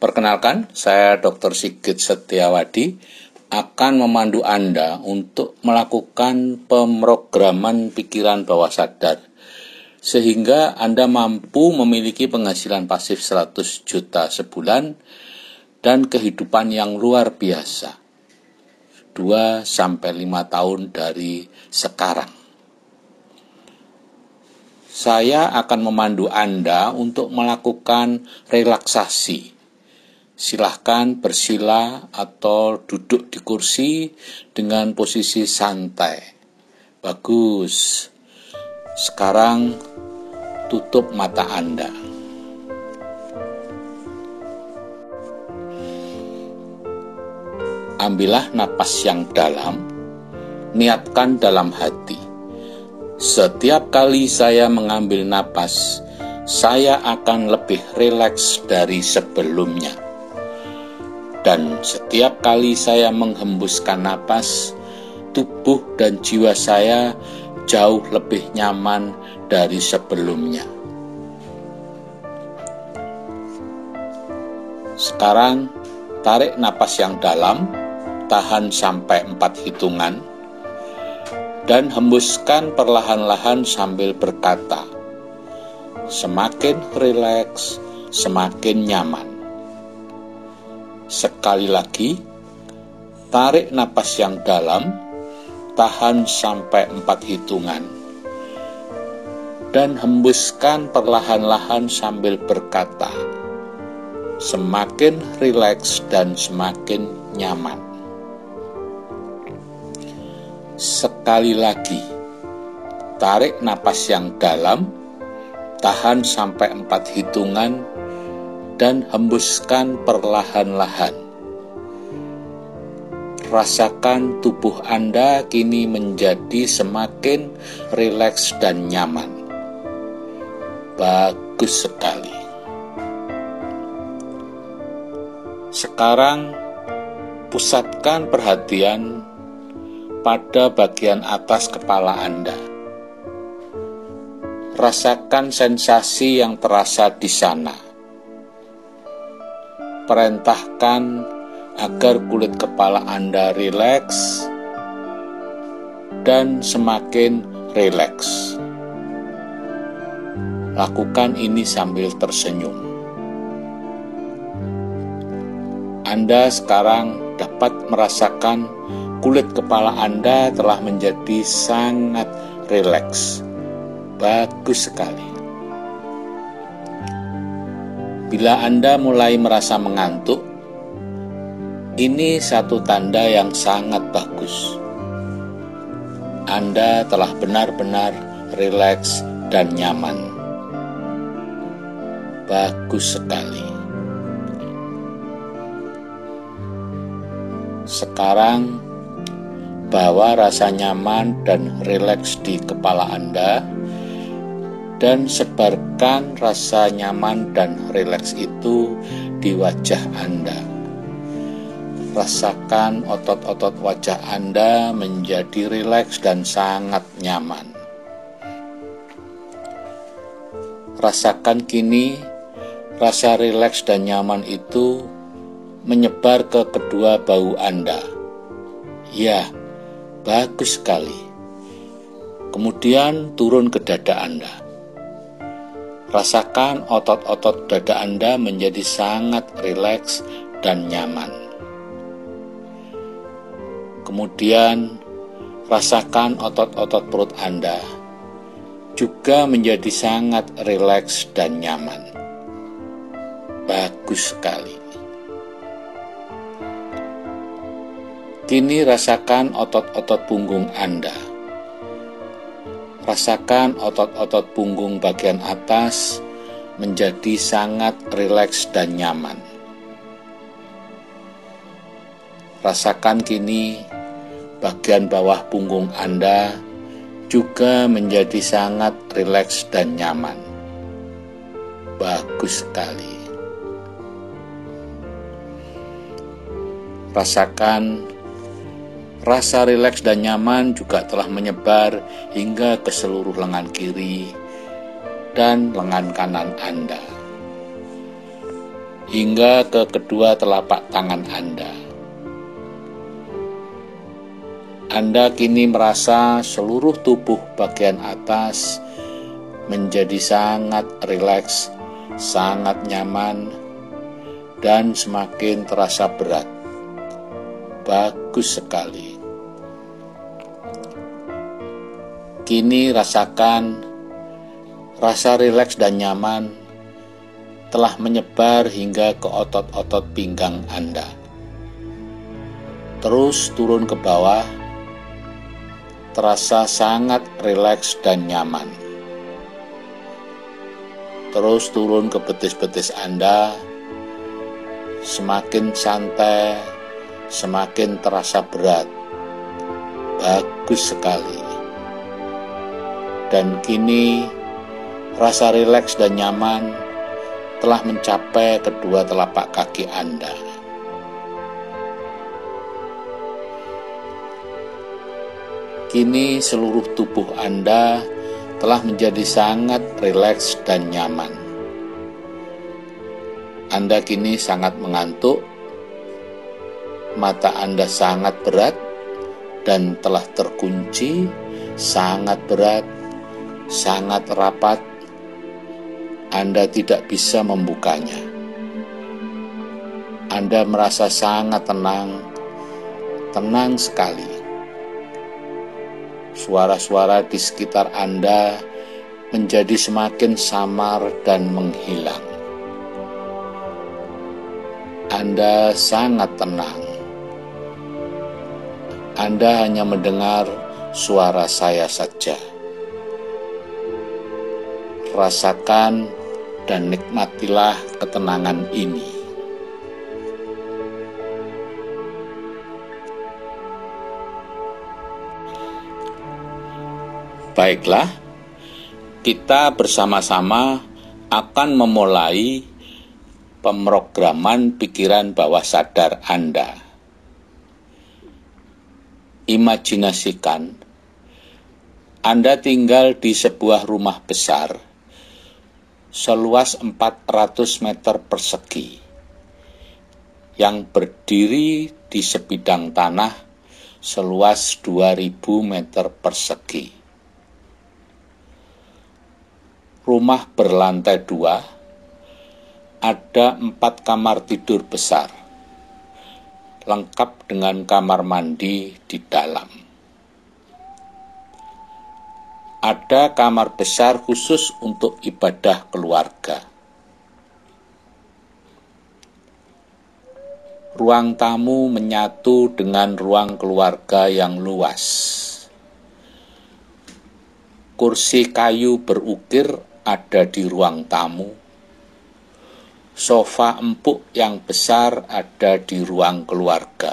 Perkenalkan, saya Dr. Sigit Setiawadi akan memandu Anda untuk melakukan pemrograman pikiran bawah sadar sehingga Anda mampu memiliki penghasilan pasif 100 juta sebulan dan kehidupan yang luar biasa. 2 sampai 5 tahun dari sekarang. Saya akan memandu Anda untuk melakukan relaksasi silahkan bersila atau duduk di kursi dengan posisi santai. Bagus. Sekarang tutup mata Anda. Ambillah napas yang dalam, niatkan dalam hati. Setiap kali saya mengambil napas, saya akan lebih rileks dari sebelumnya dan setiap kali saya menghembuskan napas, tubuh dan jiwa saya jauh lebih nyaman dari sebelumnya. Sekarang tarik napas yang dalam, tahan sampai empat hitungan, dan hembuskan perlahan-lahan sambil berkata, semakin rileks, semakin nyaman. Sekali lagi, tarik napas yang dalam, tahan sampai empat hitungan, dan hembuskan perlahan-lahan sambil berkata, semakin rileks dan semakin nyaman. Sekali lagi, tarik napas yang dalam, tahan sampai empat hitungan, dan hembuskan perlahan-lahan. Rasakan tubuh Anda kini menjadi semakin rileks dan nyaman. Bagus sekali. Sekarang pusatkan perhatian pada bagian atas kepala Anda. Rasakan sensasi yang terasa di sana perintahkan agar kulit kepala Anda rileks dan semakin rileks. Lakukan ini sambil tersenyum. Anda sekarang dapat merasakan kulit kepala Anda telah menjadi sangat rileks. Bagus sekali. Bila Anda mulai merasa mengantuk, ini satu tanda yang sangat bagus. Anda telah benar-benar rileks dan nyaman. Bagus sekali. Sekarang, bawa rasa nyaman dan rileks di kepala Anda dan sebarkan rasa nyaman dan rileks itu di wajah Anda. Rasakan otot-otot wajah Anda menjadi rileks dan sangat nyaman. Rasakan kini rasa rileks dan nyaman itu menyebar ke kedua bau Anda. Ya, bagus sekali. Kemudian turun ke dada Anda. Rasakan otot-otot dada Anda menjadi sangat rileks dan nyaman. Kemudian, rasakan otot-otot perut Anda juga menjadi sangat rileks dan nyaman. Bagus sekali. Kini rasakan otot-otot punggung Anda Rasakan otot-otot punggung bagian atas menjadi sangat rileks dan nyaman. Rasakan kini bagian bawah punggung Anda juga menjadi sangat rileks dan nyaman. Bagus sekali. Rasakan Rasa rileks dan nyaman juga telah menyebar hingga ke seluruh lengan kiri dan lengan kanan Anda. hingga ke kedua telapak tangan Anda. Anda kini merasa seluruh tubuh bagian atas menjadi sangat rileks, sangat nyaman, dan semakin terasa berat. Bagus sekali. Kini rasakan rasa rileks dan nyaman telah menyebar hingga ke otot-otot pinggang Anda. Terus turun ke bawah, terasa sangat rileks dan nyaman. Terus turun ke betis-betis Anda, semakin santai, semakin terasa berat. Bagus sekali. Dan kini rasa rileks dan nyaman telah mencapai kedua telapak kaki Anda. Kini seluruh tubuh Anda telah menjadi sangat rileks dan nyaman. Anda kini sangat mengantuk, mata Anda sangat berat dan telah terkunci, sangat berat, sangat rapat. Anda tidak bisa membukanya. Anda merasa sangat tenang, tenang sekali suara-suara di sekitar Anda menjadi semakin samar dan menghilang. Anda sangat tenang. Anda hanya mendengar suara saya saja. Rasakan dan nikmatilah ketenangan ini. Baiklah, kita bersama-sama akan memulai pemrograman pikiran bawah sadar Anda. Imajinasikan Anda tinggal di sebuah rumah besar seluas 400 meter persegi yang berdiri di sebidang tanah seluas 2000 meter persegi rumah berlantai dua, ada empat kamar tidur besar, lengkap dengan kamar mandi di dalam. Ada kamar besar khusus untuk ibadah keluarga. Ruang tamu menyatu dengan ruang keluarga yang luas. Kursi kayu berukir ada di ruang tamu. Sofa empuk yang besar ada di ruang keluarga.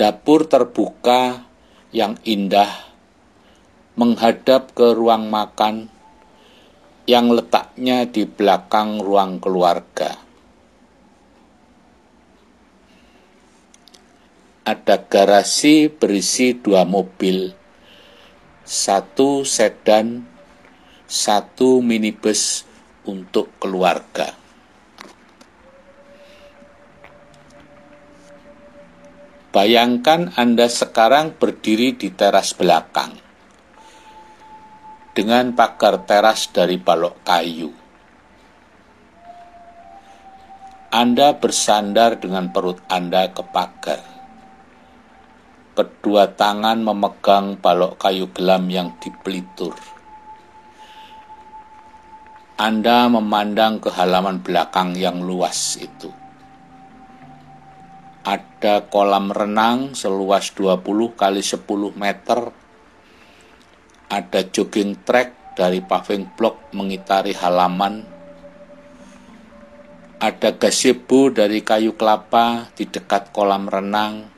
Dapur terbuka yang indah menghadap ke ruang makan yang letaknya di belakang ruang keluarga. Ada garasi berisi dua mobil satu sedan, satu minibus untuk keluarga. Bayangkan Anda sekarang berdiri di teras belakang dengan pagar teras dari balok kayu. Anda bersandar dengan perut Anda ke pagar kedua tangan memegang balok kayu gelam yang dipelitur. Anda memandang ke halaman belakang yang luas itu. Ada kolam renang seluas 20 kali 10 meter. Ada jogging track dari paving block mengitari halaman. Ada gazebo dari kayu kelapa di dekat kolam renang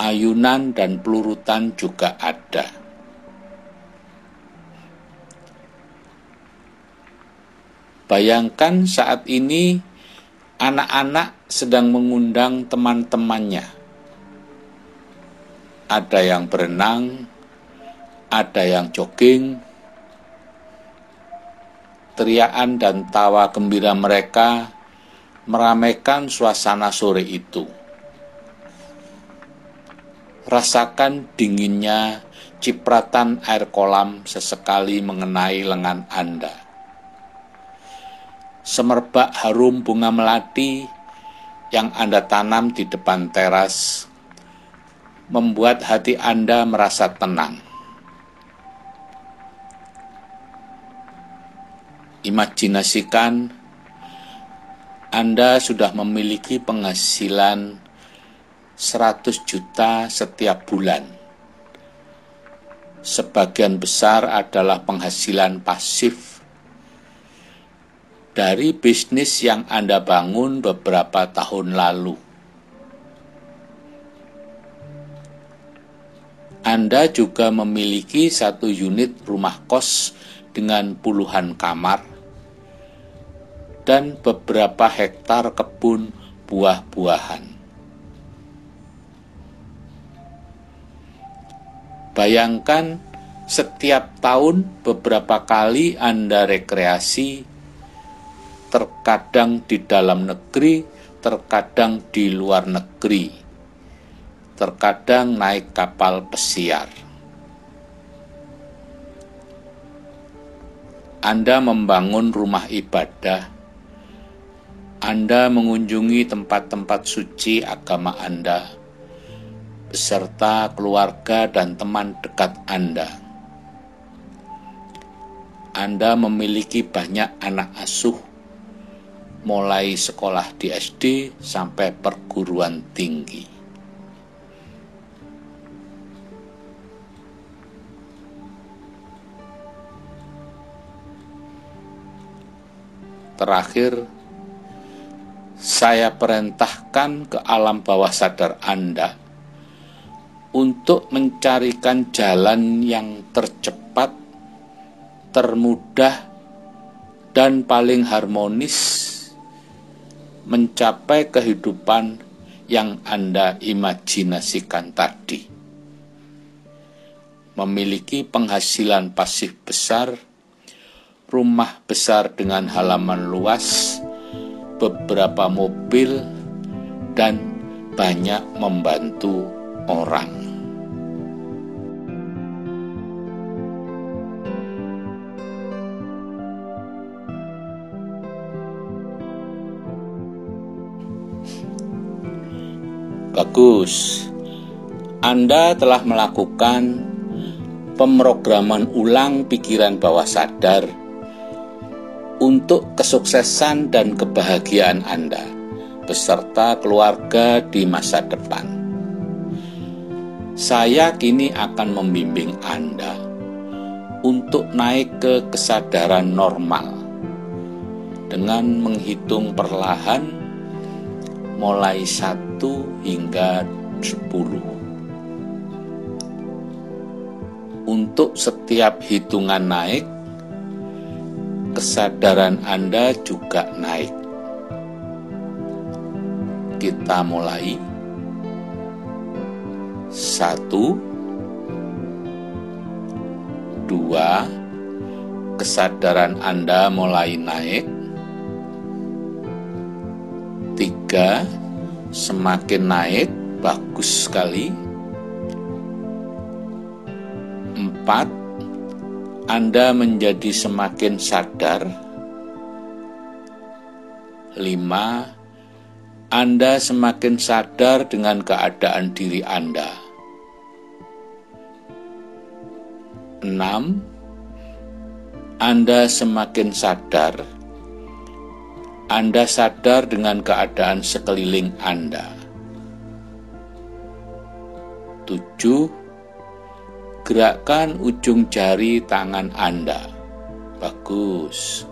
ayunan dan pelurutan juga ada. Bayangkan saat ini anak-anak sedang mengundang teman-temannya. Ada yang berenang, ada yang jogging, teriakan dan tawa gembira mereka meramaikan suasana sore itu. Rasakan dinginnya cipratan air kolam sesekali mengenai lengan Anda. Semerbak harum bunga melati yang Anda tanam di depan teras membuat hati Anda merasa tenang. Imajinasikan Anda sudah memiliki penghasilan 100 juta setiap bulan. Sebagian besar adalah penghasilan pasif dari bisnis yang Anda bangun beberapa tahun lalu. Anda juga memiliki satu unit rumah kos dengan puluhan kamar dan beberapa hektar kebun buah-buahan. Bayangkan setiap tahun beberapa kali Anda rekreasi, terkadang di dalam negeri, terkadang di luar negeri, terkadang naik kapal pesiar. Anda membangun rumah ibadah, Anda mengunjungi tempat-tempat suci agama Anda, beserta keluarga dan teman dekat Anda. Anda memiliki banyak anak asuh, mulai sekolah di SD sampai perguruan tinggi. terakhir saya perintahkan ke alam bawah sadar Anda untuk mencarikan jalan yang tercepat, termudah, dan paling harmonis mencapai kehidupan yang Anda imajinasikan tadi. Memiliki penghasilan pasif besar rumah besar dengan halaman luas, beberapa mobil, dan banyak membantu orang. Bagus, Anda telah melakukan pemrograman ulang pikiran bawah sadar untuk kesuksesan dan kebahagiaan Anda beserta keluarga di masa depan. Saya kini akan membimbing Anda untuk naik ke kesadaran normal dengan menghitung perlahan mulai satu hingga sepuluh. Untuk setiap hitungan naik, kesadaran Anda juga naik. Kita mulai. Satu, dua, kesadaran Anda mulai naik. Tiga, semakin naik, bagus sekali. Empat, anda menjadi semakin sadar. Lima, Anda semakin sadar dengan keadaan diri Anda. Enam, Anda semakin sadar. Anda sadar dengan keadaan sekeliling Anda. Tujuh, Gerakkan ujung jari tangan Anda. Bagus.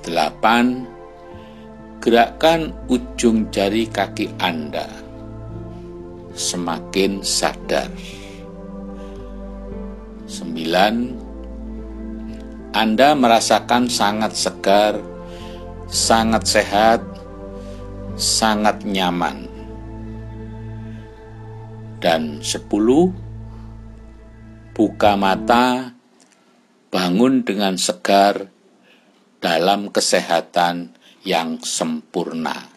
Delapan, gerakkan ujung jari kaki Anda. Semakin sadar. Sembilan, Anda merasakan sangat segar, sangat sehat, sangat nyaman dan sepuluh buka mata bangun dengan segar dalam kesehatan yang sempurna.